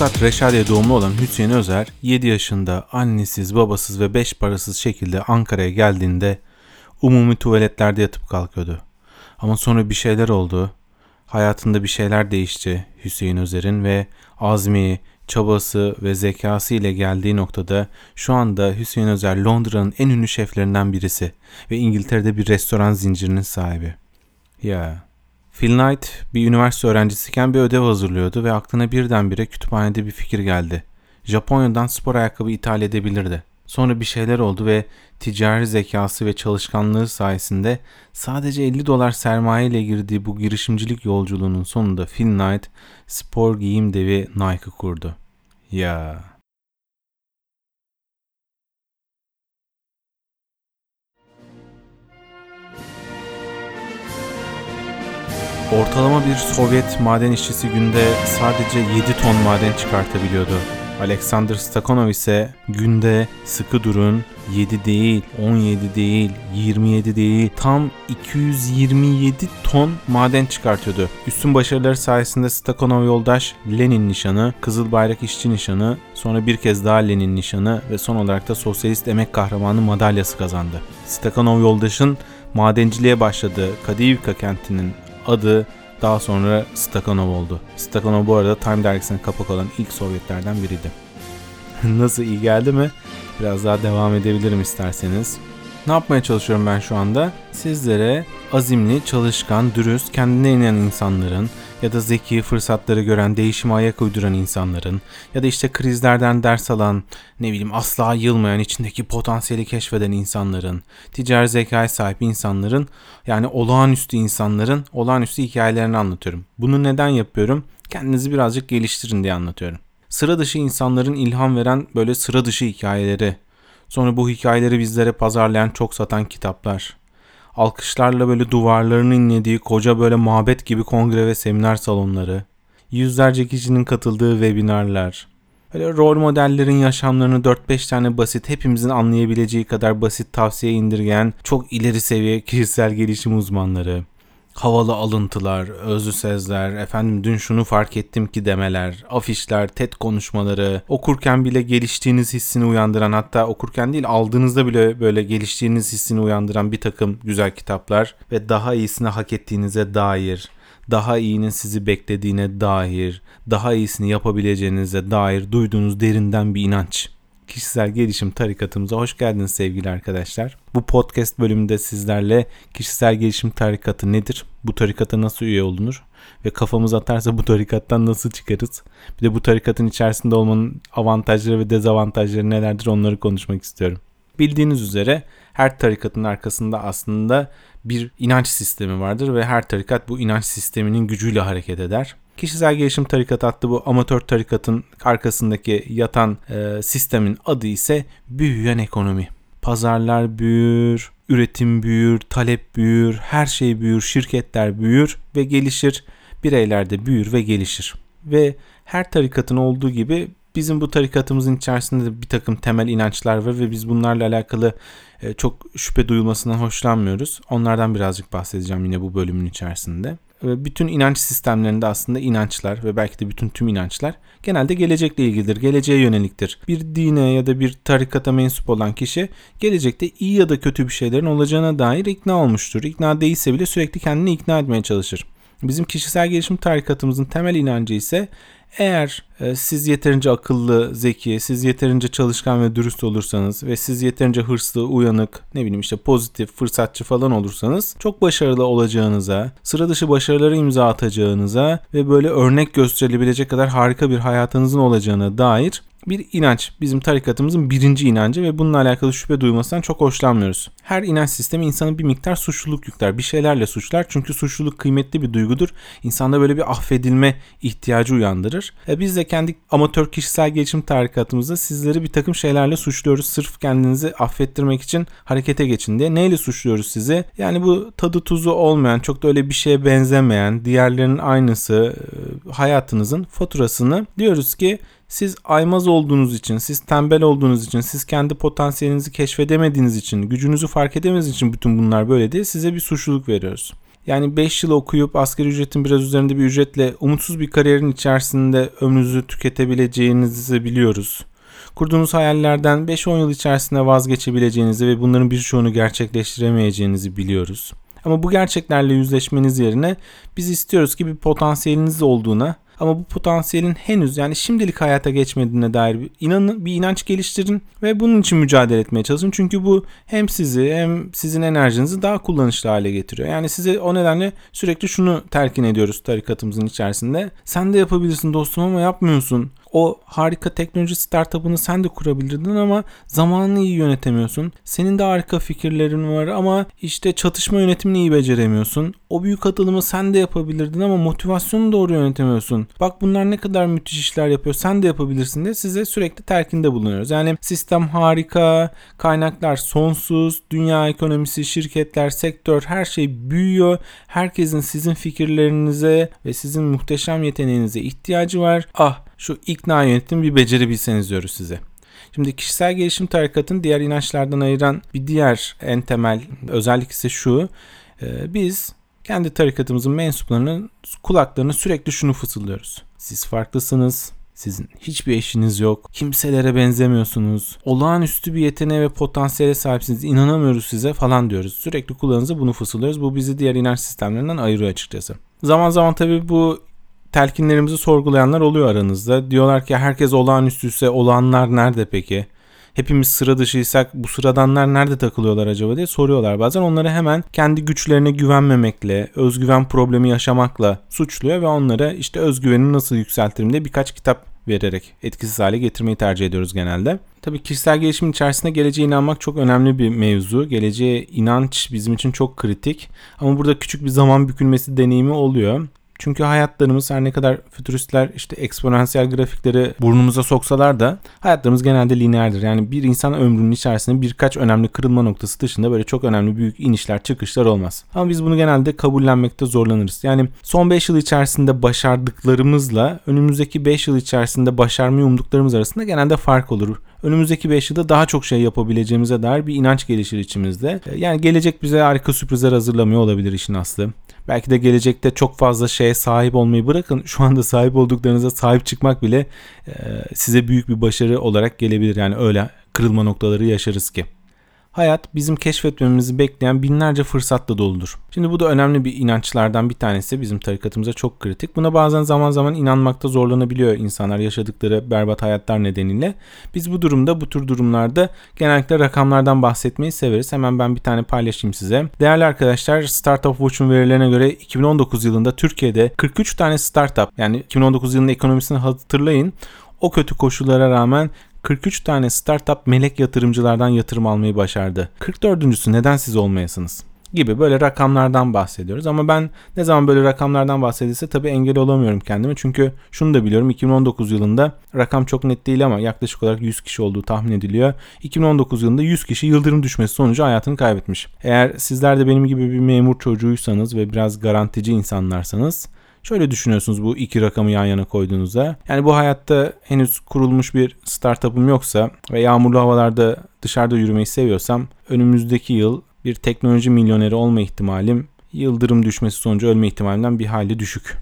Tokat Reşadiye doğumlu olan Hüseyin Özer 7 yaşında annesiz, babasız ve 5 parasız şekilde Ankara'ya geldiğinde umumi tuvaletlerde yatıp kalkıyordu. Ama sonra bir şeyler oldu. Hayatında bir şeyler değişti Hüseyin Özer'in ve azmi, çabası ve zekası ile geldiği noktada şu anda Hüseyin Özer Londra'nın en ünlü şeflerinden birisi ve İngiltere'de bir restoran zincirinin sahibi. Ya Phil Knight bir üniversite öğrencisiyken bir ödev hazırlıyordu ve aklına birdenbire kütüphanede bir fikir geldi. Japonya'dan spor ayakkabı ithal edebilirdi. Sonra bir şeyler oldu ve ticari zekası ve çalışkanlığı sayesinde sadece 50 dolar sermaye ile girdiği bu girişimcilik yolculuğunun sonunda Phil Knight spor giyim devi Nike kurdu. Ya Ortalama bir Sovyet maden işçisi günde sadece 7 ton maden çıkartabiliyordu. Alexander Stakhanov ise günde sıkı durun 7 değil, 17 değil, 27 değil tam 227 ton maden çıkartıyordu. Üstün başarıları sayesinde Stakhanov yoldaş Lenin nişanı, Kızıl Bayrak İşçi nişanı, sonra bir kez daha Lenin nişanı ve son olarak da Sosyalist Emek Kahramanı madalyası kazandı. Stakhanov yoldaşın madenciliğe başladığı Kadivka kentinin adı daha sonra Stakhanov oldu. Stakhanov bu arada Time dergisine kapak olan ilk Sovyetlerden biriydi. Nasıl iyi geldi mi? Biraz daha devam edebilirim isterseniz. Ne yapmaya çalışıyorum ben şu anda? Sizlere azimli, çalışkan, dürüst, kendine inen insanların ya da zeki, fırsatları gören, değişime ayak uyduran insanların ya da işte krizlerden ders alan, ne bileyim asla yılmayan, içindeki potansiyeli keşfeden insanların, ticari zekaya sahip insanların yani olağanüstü insanların olağanüstü hikayelerini anlatıyorum. Bunu neden yapıyorum? Kendinizi birazcık geliştirin diye anlatıyorum. Sıra dışı insanların ilham veren böyle sıra dışı hikayeleri, Sonra bu hikayeleri bizlere pazarlayan çok satan kitaplar. Alkışlarla böyle duvarlarını inlediği koca böyle mabet gibi kongre ve seminer salonları. Yüzlerce kişinin katıldığı webinarlar. Böyle rol modellerin yaşamlarını 4-5 tane basit, hepimizin anlayabileceği kadar basit tavsiye indirgeyen çok ileri seviye kişisel gelişim uzmanları havalı alıntılar, özlü sezler, efendim dün şunu fark ettim ki demeler, afişler, TED konuşmaları, okurken bile geliştiğiniz hissini uyandıran hatta okurken değil aldığınızda bile böyle geliştiğiniz hissini uyandıran bir takım güzel kitaplar ve daha iyisini hak ettiğinize dair daha iyinin sizi beklediğine dair, daha iyisini yapabileceğinize dair duyduğunuz derinden bir inanç kişisel gelişim tarikatımıza hoş geldiniz sevgili arkadaşlar. Bu podcast bölümünde sizlerle kişisel gelişim tarikatı nedir? Bu tarikata nasıl üye olunur? Ve kafamız atarsa bu tarikattan nasıl çıkarız? Bir de bu tarikatın içerisinde olmanın avantajları ve dezavantajları nelerdir onları konuşmak istiyorum. Bildiğiniz üzere her tarikatın arkasında aslında bir inanç sistemi vardır ve her tarikat bu inanç sisteminin gücüyle hareket eder. Kişisel Gelişim Tarikatı adlı bu amatör tarikatın arkasındaki yatan e, sistemin adı ise büyüyen ekonomi. Pazarlar büyür, üretim büyür, talep büyür, her şey büyür, şirketler büyür ve gelişir. Bireyler de büyür ve gelişir. Ve her tarikatın olduğu gibi bizim bu tarikatımızın içerisinde de bir takım temel inançlar var ve biz bunlarla alakalı e, çok şüphe duyulmasından hoşlanmıyoruz. Onlardan birazcık bahsedeceğim yine bu bölümün içerisinde bütün inanç sistemlerinde aslında inançlar ve belki de bütün tüm inançlar genelde gelecekle ilgilidir, geleceğe yöneliktir. Bir dine ya da bir tarikata mensup olan kişi gelecekte iyi ya da kötü bir şeylerin olacağına dair ikna olmuştur. İkna değilse bile sürekli kendini ikna etmeye çalışır. Bizim kişisel gelişim tarikatımızın temel inancı ise eğer e, siz yeterince akıllı, zeki, siz yeterince çalışkan ve dürüst olursanız ve siz yeterince hırslı, uyanık, ne bileyim işte pozitif, fırsatçı falan olursanız çok başarılı olacağınıza, sıra dışı başarıları imza atacağınıza ve böyle örnek gösterilebilecek kadar harika bir hayatınızın olacağına dair bir inanç. Bizim tarikatımızın birinci inancı ve bununla alakalı şüphe duymasından çok hoşlanmıyoruz. Her inanç sistemi insanı bir miktar suçluluk yükler. Bir şeylerle suçlar. Çünkü suçluluk kıymetli bir duygudur. İnsanda böyle bir affedilme ihtiyacı uyandırır. E biz de kendi amatör kişisel gelişim tarikatımızda sizleri bir takım şeylerle suçluyoruz. Sırf kendinizi affettirmek için harekete geçin diye. Neyle suçluyoruz sizi? Yani bu tadı tuzu olmayan, çok da öyle bir şeye benzemeyen, diğerlerinin aynısı e, hayatınızın faturasını diyoruz ki siz aymaz olduğunuz için, siz tembel olduğunuz için, siz kendi potansiyelinizi keşfedemediğiniz için, gücünüzü fark edemediğiniz için bütün bunlar böyle değil. Size bir suçluluk veriyoruz. Yani 5 yıl okuyup asgari ücretin biraz üzerinde bir ücretle umutsuz bir kariyerin içerisinde ömrünüzü tüketebileceğinizi biliyoruz. Kurduğunuz hayallerden 5-10 yıl içerisinde vazgeçebileceğinizi ve bunların birçoğunu gerçekleştiremeyeceğinizi biliyoruz. Ama bu gerçeklerle yüzleşmeniz yerine biz istiyoruz ki bir potansiyeliniz olduğuna ama bu potansiyelin henüz yani şimdilik hayata geçmediğine dair bir, inanın, bir inanç geliştirin ve bunun için mücadele etmeye çalışın. Çünkü bu hem sizi hem sizin enerjinizi daha kullanışlı hale getiriyor. Yani size o nedenle sürekli şunu telkin ediyoruz tarikatımızın içerisinde. Sen de yapabilirsin dostum ama yapmıyorsun o harika teknoloji startup'ını sen de kurabilirdin ama zamanını iyi yönetemiyorsun. Senin de harika fikirlerin var ama işte çatışma yönetimini iyi beceremiyorsun. O büyük atılımı sen de yapabilirdin ama motivasyonu doğru yönetemiyorsun. Bak bunlar ne kadar müthiş işler yapıyor. Sen de yapabilirsin diye size sürekli telkinde bulunuyoruz. Yani sistem harika, kaynaklar sonsuz, dünya ekonomisi, şirketler, sektör her şey büyüyor. Herkesin sizin fikirlerinize ve sizin muhteşem yeteneğinize ihtiyacı var. Ah şu ikna yönetim bir beceri bilseniz diyoruz size. Şimdi kişisel gelişim tarikatın diğer inançlardan ayıran bir diğer en temel özellik ise şu. E, biz kendi tarikatımızın mensuplarının kulaklarına sürekli şunu fısıldıyoruz. Siz farklısınız. Sizin hiçbir eşiniz yok. Kimselere benzemiyorsunuz. Olağanüstü bir yeteneğe ve potansiyele sahipsiniz. İnanamıyoruz size falan diyoruz. Sürekli kulağınıza bunu fısıldıyoruz. Bu bizi diğer inanç sistemlerinden ayırıyor açıkçası. Zaman zaman tabii bu telkinlerimizi sorgulayanlar oluyor aranızda. Diyorlar ki herkes olağanüstüyse olanlar nerede peki? Hepimiz sıra dışıysak bu sıradanlar nerede takılıyorlar acaba diye soruyorlar bazen. Onları hemen kendi güçlerine güvenmemekle, özgüven problemi yaşamakla suçluyor ve onlara işte özgüvenini nasıl yükseltirim diye birkaç kitap vererek etkisiz hale getirmeyi tercih ediyoruz genelde. Tabii kişisel gelişimin içerisinde geleceğe inanmak çok önemli bir mevzu. Geleceğe inanç bizim için çok kritik. Ama burada küçük bir zaman bükülmesi deneyimi oluyor. Çünkü hayatlarımız her ne kadar fütüristler işte eksponansiyel grafikleri burnumuza soksalar da hayatlarımız genelde lineerdir. Yani bir insan ömrünün içerisinde birkaç önemli kırılma noktası dışında böyle çok önemli büyük inişler çıkışlar olmaz. Ama biz bunu genelde kabullenmekte zorlanırız. Yani son 5 yıl içerisinde başardıklarımızla önümüzdeki 5 yıl içerisinde başarmayı umduklarımız arasında genelde fark olur önümüzdeki 5 yılda daha çok şey yapabileceğimize dair bir inanç gelişir içimizde. Yani gelecek bize harika sürprizler hazırlamıyor olabilir işin aslı. Belki de gelecekte çok fazla şeye sahip olmayı bırakın. Şu anda sahip olduklarınıza sahip çıkmak bile e, size büyük bir başarı olarak gelebilir. Yani öyle kırılma noktaları yaşarız ki. Hayat bizim keşfetmemizi bekleyen binlerce fırsatla doludur. Şimdi bu da önemli bir inançlardan bir tanesi bizim tarikatımıza çok kritik. Buna bazen zaman zaman inanmakta zorlanabiliyor insanlar yaşadıkları berbat hayatlar nedeniyle. Biz bu durumda bu tür durumlarda genellikle rakamlardan bahsetmeyi severiz. Hemen ben bir tane paylaşayım size. Değerli arkadaşlar Startup Watch'un verilerine göre 2019 yılında Türkiye'de 43 tane startup yani 2019 yılının ekonomisini hatırlayın o kötü koşullara rağmen 43 tane startup melek yatırımcılardan yatırım almayı başardı. 44.sü neden siz olmayasınız? gibi böyle rakamlardan bahsediyoruz. Ama ben ne zaman böyle rakamlardan bahsedilse tabii engel olamıyorum kendime. Çünkü şunu da biliyorum 2019 yılında rakam çok net değil ama yaklaşık olarak 100 kişi olduğu tahmin ediliyor. 2019 yılında 100 kişi yıldırım düşmesi sonucu hayatını kaybetmiş. Eğer sizler de benim gibi bir memur çocuğuysanız ve biraz garantici insanlarsanız Şöyle düşünüyorsunuz bu iki rakamı yan yana koyduğunuzda. Yani bu hayatta henüz kurulmuş bir startup'ım yoksa ve yağmurlu havalarda dışarıda yürümeyi seviyorsam önümüzdeki yıl bir teknoloji milyoneri olma ihtimalim yıldırım düşmesi sonucu ölme ihtimalimden bir hayli düşük.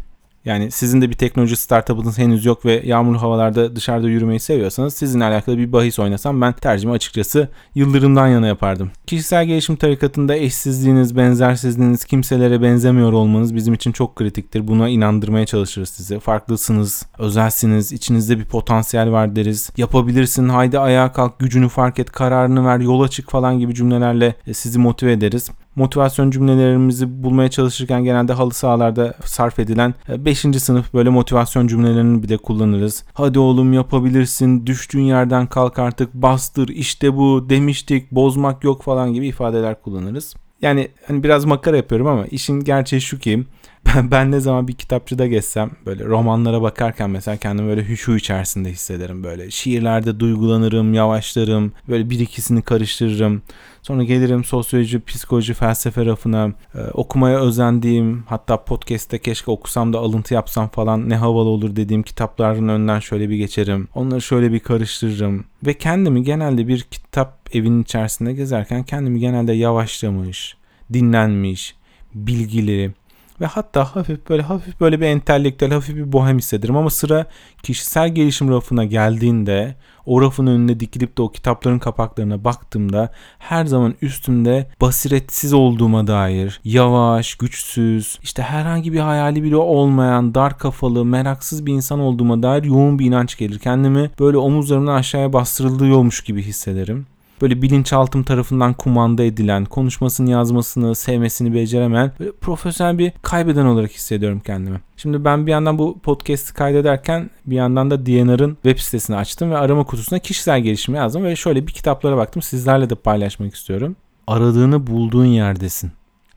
Yani sizin de bir teknoloji startup'ınız henüz yok ve yağmurlu havalarda dışarıda yürümeyi seviyorsanız sizinle alakalı bir bahis oynasam ben tercihimi açıkçası yıldırımdan yana yapardım. Kişisel gelişim tarikatında eşsizliğiniz, benzersizliğiniz, kimselere benzemiyor olmanız bizim için çok kritiktir. Buna inandırmaya çalışırız size. Farklısınız, özelsiniz, içinizde bir potansiyel var deriz. Yapabilirsin, haydi ayağa kalk, gücünü fark et, kararını ver, yola çık falan gibi cümlelerle sizi motive ederiz motivasyon cümlelerimizi bulmaya çalışırken genelde halı sahalarda sarf edilen 5. E, sınıf böyle motivasyon cümlelerini bile kullanırız. Hadi oğlum yapabilirsin, düştüğün yerden kalk artık, bastır, işte bu, demiştik, bozmak yok falan gibi ifadeler kullanırız. Yani hani biraz makara yapıyorum ama işin gerçeği şu ki ben, ben ne zaman bir kitapçıda geçsem böyle romanlara bakarken mesela kendimi böyle hüşu içerisinde hissederim böyle. Şiirlerde duygulanırım, yavaşlarım, böyle bir ikisini karıştırırım. Sonra gelirim sosyoloji, psikoloji, felsefe rafına e, okumaya özendiğim hatta podcast'te keşke okusam da alıntı yapsam falan ne havalı olur dediğim kitapların önünden şöyle bir geçerim. Onları şöyle bir karıştırırım. Ve kendimi genelde bir kitap evinin içerisinde gezerken kendimi genelde yavaşlamış, dinlenmiş, bilgili ve hatta hafif böyle hafif böyle bir entelektüel, hafif bir bohem hissederim ama sıra kişisel gelişim rafına geldiğinde o rafın önüne dikilip de o kitapların kapaklarına baktığımda her zaman üstümde basiretsiz olduğuma dair yavaş, güçsüz, işte herhangi bir hayali bile olmayan, dar kafalı, meraksız bir insan olduğuma dair yoğun bir inanç gelir. Kendimi böyle omuzlarımdan aşağıya bastırılıyormuş gibi hissederim böyle bilinçaltım tarafından kumanda edilen, konuşmasını yazmasını, sevmesini beceremeyen böyle profesyonel bir kaybeden olarak hissediyorum kendimi. Şimdi ben bir yandan bu podcast'i kaydederken bir yandan da DNR'ın web sitesini açtım ve arama kutusuna kişisel gelişim yazdım ve şöyle bir kitaplara baktım. Sizlerle de paylaşmak istiyorum. Aradığını bulduğun yerdesin.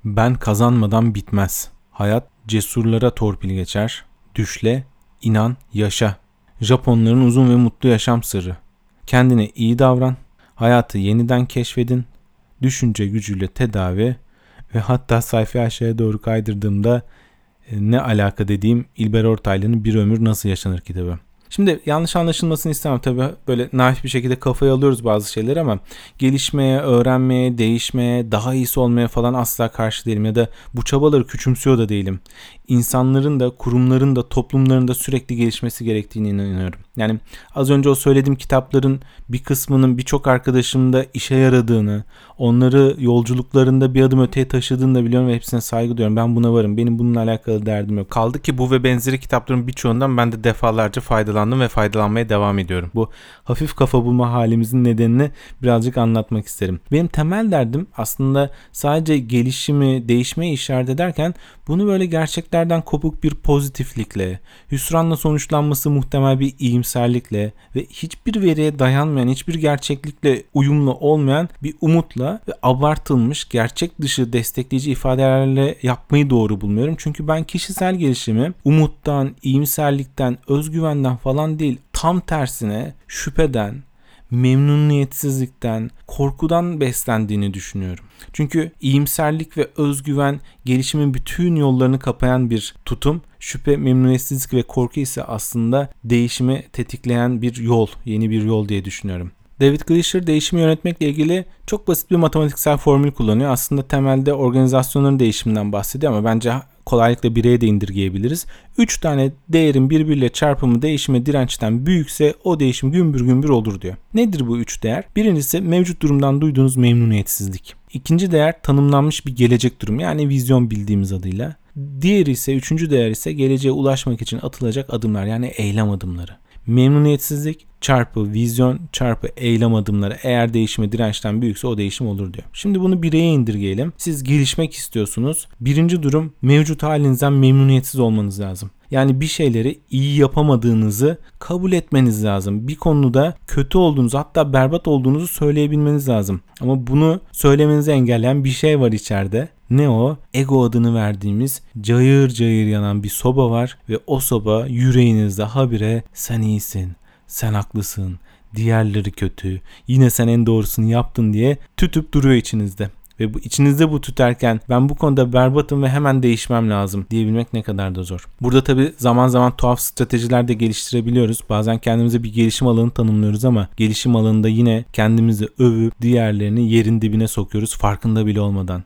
Ben kazanmadan bitmez. Hayat cesurlara torpil geçer. Düşle, inan, yaşa. Japonların uzun ve mutlu yaşam sırrı. Kendine iyi davran, hayatı yeniden keşfedin, düşünce gücüyle tedavi ve hatta sayfa aşağıya doğru kaydırdığımda e, ne alaka dediğim İlber Ortaylı'nın Bir Ömür Nasıl Yaşanır kitabı. Şimdi yanlış anlaşılmasını istemem tabii. Böyle naif bir şekilde kafaya alıyoruz bazı şeyleri ama gelişmeye, öğrenmeye, değişmeye, daha iyisi olmaya falan asla karşı değilim ya da bu çabaları küçümsüyor da değilim insanların da kurumların da toplumların da sürekli gelişmesi gerektiğine inanıyorum. Yani az önce o söylediğim kitapların bir kısmının birçok arkadaşımda işe yaradığını, onları yolculuklarında bir adım öteye taşıdığını da biliyorum ve hepsine saygı duyuyorum. Ben buna varım. Benim bununla alakalı derdim yok. Kaldı ki bu ve benzeri kitapların birçoğundan ben de defalarca faydalandım ve faydalanmaya devam ediyorum. Bu hafif kafa bulma halimizin nedenini birazcık anlatmak isterim. Benim temel derdim aslında sadece gelişimi, değişmeyi işaret ederken bunu böyle gerçeklerden kopuk bir pozitiflikle, hüsranla sonuçlanması muhtemel bir iyimserlikle ve hiçbir veriye dayanmayan, hiçbir gerçeklikle uyumlu olmayan bir umutla ve abartılmış gerçek dışı destekleyici ifadelerle yapmayı doğru bulmuyorum. Çünkü ben kişisel gelişimi umuttan, iyimserlikten, özgüvenden falan değil tam tersine şüpheden, memnuniyetsizlikten, korkudan beslendiğini düşünüyorum. Çünkü iyimserlik ve özgüven gelişimin bütün yollarını kapayan bir tutum. Şüphe, memnuniyetsizlik ve korku ise aslında değişimi tetikleyen bir yol, yeni bir yol diye düşünüyorum. David Gleischer değişimi yönetmekle ilgili çok basit bir matematiksel formül kullanıyor. Aslında temelde organizasyonların değişiminden bahsediyor ama bence kolaylıkla bireye de indirgeyebiliriz. 3 tane değerin birbiriyle çarpımı değişime dirençten büyükse o değişim gümbür gümbür olur diyor. Nedir bu 3 değer? Birincisi mevcut durumdan duyduğunuz memnuniyetsizlik. İkinci değer tanımlanmış bir gelecek durum yani vizyon bildiğimiz adıyla. Diğeri ise üçüncü değer ise geleceğe ulaşmak için atılacak adımlar yani eylem adımları. Memnuniyetsizlik çarpı vizyon çarpı eylem adımları eğer değişime dirençten büyükse o değişim olur diyor. Şimdi bunu bireye indirgeyelim. Siz gelişmek istiyorsunuz. Birinci durum mevcut halinizden memnuniyetsiz olmanız lazım. Yani bir şeyleri iyi yapamadığınızı kabul etmeniz lazım. Bir konuda kötü olduğunuzu hatta berbat olduğunuzu söyleyebilmeniz lazım. Ama bunu söylemenizi engelleyen bir şey var içeride. Ne o? Ego adını verdiğimiz cayır cayır yanan bir soba var ve o soba yüreğinizde habire sen iyisin, sen haklısın, diğerleri kötü, yine sen en doğrusunu yaptın diye tütüp duruyor içinizde. Ve bu içinizde bu tüterken ben bu konuda berbatım ve hemen değişmem lazım diyebilmek ne kadar da zor. Burada tabi zaman zaman tuhaf stratejiler de geliştirebiliyoruz. Bazen kendimize bir gelişim alanı tanımlıyoruz ama gelişim alanında yine kendimizi övüp diğerlerini yerin dibine sokuyoruz farkında bile olmadan.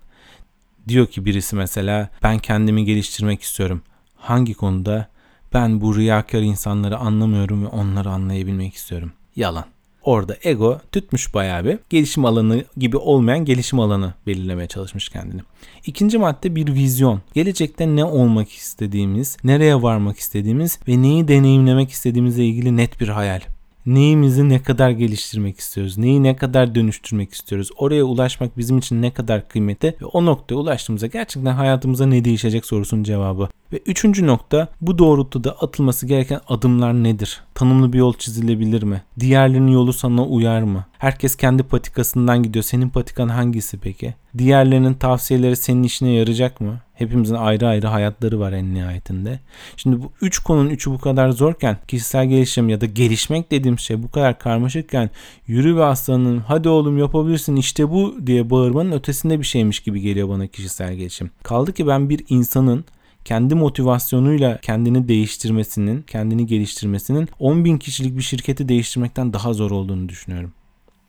Diyor ki birisi mesela ben kendimi geliştirmek istiyorum. Hangi konuda? Ben bu riyakar insanları anlamıyorum ve onları anlayabilmek istiyorum. Yalan. Orada ego tutmuş bayağı bir gelişim alanı gibi olmayan gelişim alanı belirlemeye çalışmış kendini. İkinci madde bir vizyon. Gelecekte ne olmak istediğimiz, nereye varmak istediğimiz ve neyi deneyimlemek istediğimizle ilgili net bir hayal neyimizi ne kadar geliştirmek istiyoruz, neyi ne kadar dönüştürmek istiyoruz, oraya ulaşmak bizim için ne kadar kıymetli ve o noktaya ulaştığımızda gerçekten hayatımıza ne değişecek sorusunun cevabı. Ve üçüncü nokta bu doğrultuda atılması gereken adımlar nedir? Tanımlı bir yol çizilebilir mi? Diğerlerinin yolu sana uyar mı? Herkes kendi patikasından gidiyor. Senin patikan hangisi peki? Diğerlerinin tavsiyeleri senin işine yarayacak mı? Hepimizin ayrı ayrı hayatları var en nihayetinde. Şimdi bu üç konunun üçü bu kadar zorken kişisel gelişim ya da gelişmek dediğim şey bu kadar karmaşıkken yürü ve aslanım hadi oğlum yapabilirsin işte bu diye bağırmanın ötesinde bir şeymiş gibi geliyor bana kişisel gelişim. Kaldı ki ben bir insanın kendi motivasyonuyla kendini değiştirmesinin, kendini geliştirmesinin 10 bin kişilik bir şirketi değiştirmekten daha zor olduğunu düşünüyorum.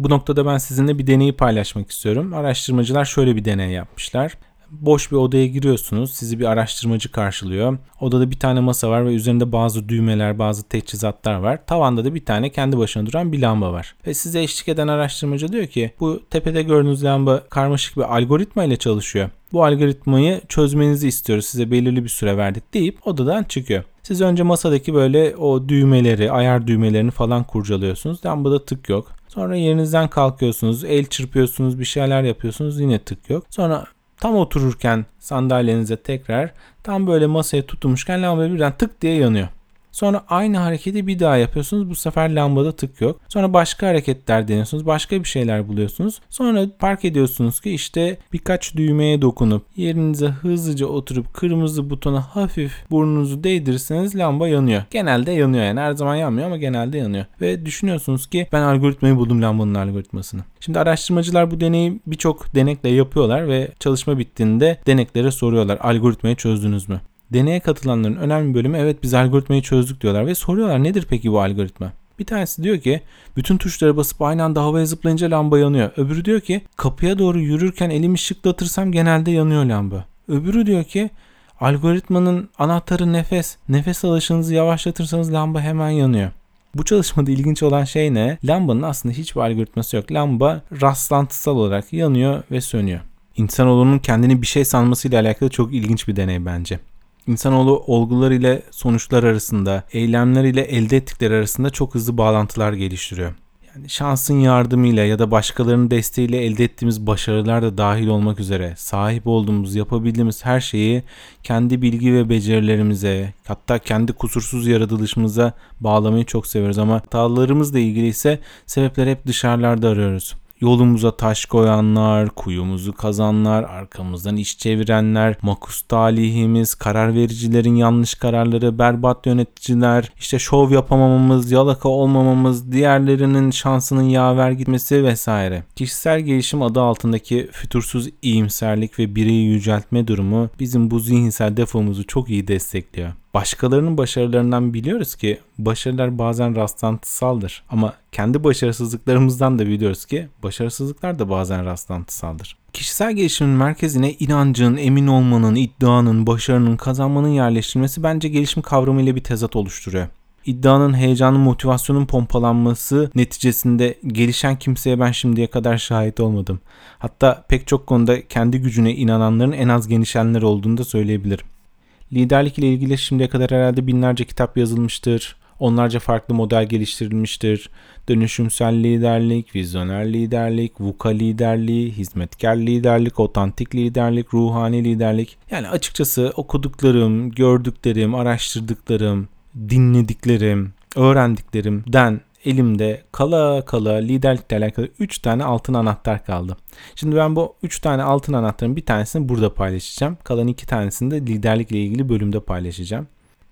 Bu noktada ben sizinle bir deneyi paylaşmak istiyorum. Araştırmacılar şöyle bir deney yapmışlar. Boş bir odaya giriyorsunuz. Sizi bir araştırmacı karşılıyor. Odada bir tane masa var ve üzerinde bazı düğmeler, bazı teçhizatlar var. Tavanda da bir tane kendi başına duran bir lamba var. Ve size eşlik eden araştırmacı diyor ki bu tepede gördüğünüz lamba karmaşık bir algoritma ile çalışıyor. Bu algoritmayı çözmenizi istiyoruz. Size belirli bir süre verdik deyip odadan çıkıyor. Siz önce masadaki böyle o düğmeleri, ayar düğmelerini falan kurcalıyorsunuz. Lambada tık yok. Sonra yerinizden kalkıyorsunuz, el çırpıyorsunuz, bir şeyler yapıyorsunuz yine tık yok. Sonra tam otururken sandalyenize tekrar tam böyle masaya tutulmuşken lamba birden tık diye yanıyor. Sonra aynı hareketi bir daha yapıyorsunuz. Bu sefer lambada tık yok. Sonra başka hareketler deniyorsunuz. Başka bir şeyler buluyorsunuz. Sonra fark ediyorsunuz ki işte birkaç düğmeye dokunup yerinize hızlıca oturup kırmızı butona hafif burnunuzu değdirirseniz lamba yanıyor. Genelde yanıyor yani her zaman yanmıyor ama genelde yanıyor. Ve düşünüyorsunuz ki ben algoritmayı buldum lambanın algoritmasını. Şimdi araştırmacılar bu deneyi birçok denekle yapıyorlar ve çalışma bittiğinde deneklere soruyorlar algoritmayı çözdünüz mü? Deneye katılanların önemli bölümü evet biz algoritmayı çözdük diyorlar ve soruyorlar nedir peki bu algoritma? Bir tanesi diyor ki bütün tuşlara basıp aynı anda havaya zıplayınca lamba yanıyor. Öbürü diyor ki kapıya doğru yürürken elimi şıklatırsam genelde yanıyor lamba. Öbürü diyor ki algoritmanın anahtarı nefes. Nefes alışınızı yavaşlatırsanız lamba hemen yanıyor. Bu çalışmada ilginç olan şey ne? Lambanın aslında hiçbir algoritması yok. Lamba rastlantısal olarak yanıyor ve sönüyor. İnsanoğlunun kendini bir şey sanmasıyla alakalı çok ilginç bir deney bence. İnsanoğlu olgular ile sonuçlar arasında, eylemler ile elde ettikleri arasında çok hızlı bağlantılar geliştiriyor. Yani şansın yardımıyla ya da başkalarının desteğiyle elde ettiğimiz başarılar da dahil olmak üzere sahip olduğumuz, yapabildiğimiz her şeyi kendi bilgi ve becerilerimize, hatta kendi kusursuz yaratılışımıza bağlamayı çok seviyoruz ama hatalarımızla ilgili ise sebepleri hep dışarılarda arıyoruz. Yolumuza taş koyanlar, kuyumuzu kazanlar, arkamızdan iş çevirenler, makus talihimiz, karar vericilerin yanlış kararları, berbat yöneticiler, işte şov yapamamamız, yalaka olmamamız, diğerlerinin şansının yaver gitmesi vesaire. Kişisel gelişim adı altındaki fütursuz iyimserlik ve bireyi yüceltme durumu bizim bu zihinsel defomuzu çok iyi destekliyor. Başkalarının başarılarından biliyoruz ki başarılar bazen rastlantısaldır. Ama kendi başarısızlıklarımızdan da biliyoruz ki başarısızlıklar da bazen rastlantısaldır. Kişisel gelişimin merkezine inancın, emin olmanın, iddianın, başarının, kazanmanın yerleştirilmesi bence gelişim kavramı ile bir tezat oluşturuyor İddianın, heyecanın, motivasyonun pompalanması neticesinde gelişen kimseye ben şimdiye kadar şahit olmadım. Hatta pek çok konuda kendi gücüne inananların en az genişenler olduğunu da söyleyebilirim. Liderlik ile ilgili şimdiye kadar herhalde binlerce kitap yazılmıştır. Onlarca farklı model geliştirilmiştir. Dönüşümsel liderlik, vizyoner liderlik, VUCA liderliği, hizmetkar liderlik, otantik liderlik, ruhani liderlik. Yani açıkçası okuduklarım, gördüklerim, araştırdıklarım, dinlediklerim, öğrendiklerimden elimde kala kala liderlikle alakalı 3 tane altın anahtar kaldı. Şimdi ben bu 3 tane altın anahtarın bir tanesini burada paylaşacağım. Kalan 2 tanesini de liderlikle ilgili bölümde paylaşacağım.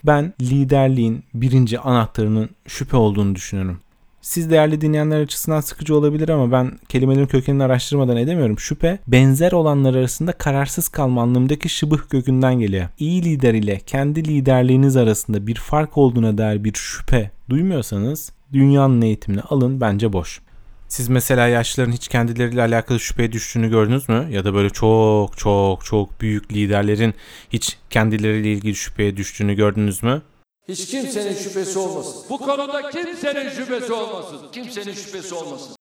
Ben liderliğin birinci anahtarının şüphe olduğunu düşünüyorum. Siz değerli dinleyenler açısından sıkıcı olabilir ama ben kelimelerin kökenini araştırmadan edemiyorum. Şüphe benzer olanlar arasında kararsız kalma anlamındaki şıbıh kökünden geliyor. İyi lider ile kendi liderliğiniz arasında bir fark olduğuna dair bir şüphe duymuyorsanız dünyanın eğitimini alın bence boş. Siz mesela yaşlıların hiç kendileriyle alakalı şüpheye düştüğünü gördünüz mü? Ya da böyle çok çok çok büyük liderlerin hiç kendileriyle ilgili şüpheye düştüğünü gördünüz mü? Hiç kimsenin şüphesi olmasın. Bu konuda kimsenin şüphesi olmasın. Kimsenin şüphesi olmasın.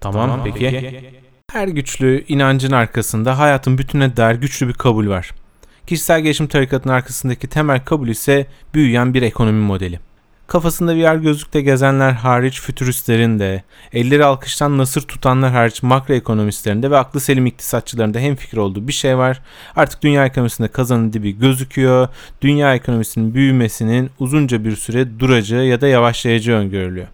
Tamam, tamam peki. peki. Her güçlü inancın arkasında hayatın bütüne dair güçlü bir kabul var. Kişisel gelişim tarikatının arkasındaki temel kabul ise büyüyen bir ekonomi modeli. Kafasında VR gözlükte gezenler hariç fütüristlerin de, elleri alkıştan nasır tutanlar hariç makroekonomistlerin de ve aklı selim iktisatçıların da fikir olduğu bir şey var. Artık dünya ekonomisinde kazanın dibi gözüküyor. Dünya ekonomisinin büyümesinin uzunca bir süre duracağı ya da yavaşlayacağı öngörülüyor.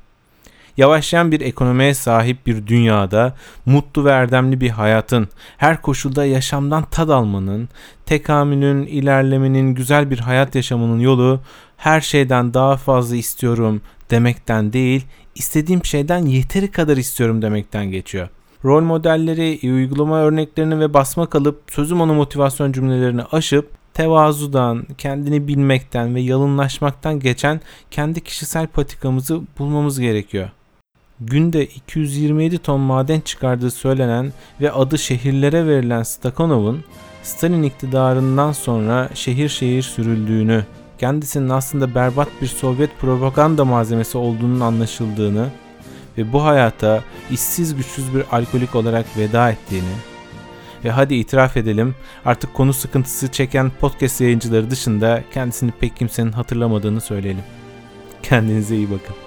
Yavaşlayan bir ekonomiye sahip bir dünyada mutlu ve erdemli bir hayatın, her koşulda yaşamdan tad almanın, tekamülün, ilerlemenin, güzel bir hayat yaşamının yolu her şeyden daha fazla istiyorum demekten değil, istediğim şeyden yeteri kadar istiyorum demekten geçiyor. Rol modelleri, uygulama örneklerini ve basma kalıp sözüm onu motivasyon cümlelerini aşıp tevazudan, kendini bilmekten ve yalınlaşmaktan geçen kendi kişisel patikamızı bulmamız gerekiyor günde 227 ton maden çıkardığı söylenen ve adı şehirlere verilen Stakhanov'un Stalin iktidarından sonra şehir şehir sürüldüğünü, kendisinin aslında berbat bir Sovyet propaganda malzemesi olduğunun anlaşıldığını ve bu hayata işsiz güçsüz bir alkolik olarak veda ettiğini ve hadi itiraf edelim artık konu sıkıntısı çeken podcast yayıncıları dışında kendisini pek kimsenin hatırlamadığını söyleyelim. Kendinize iyi bakın.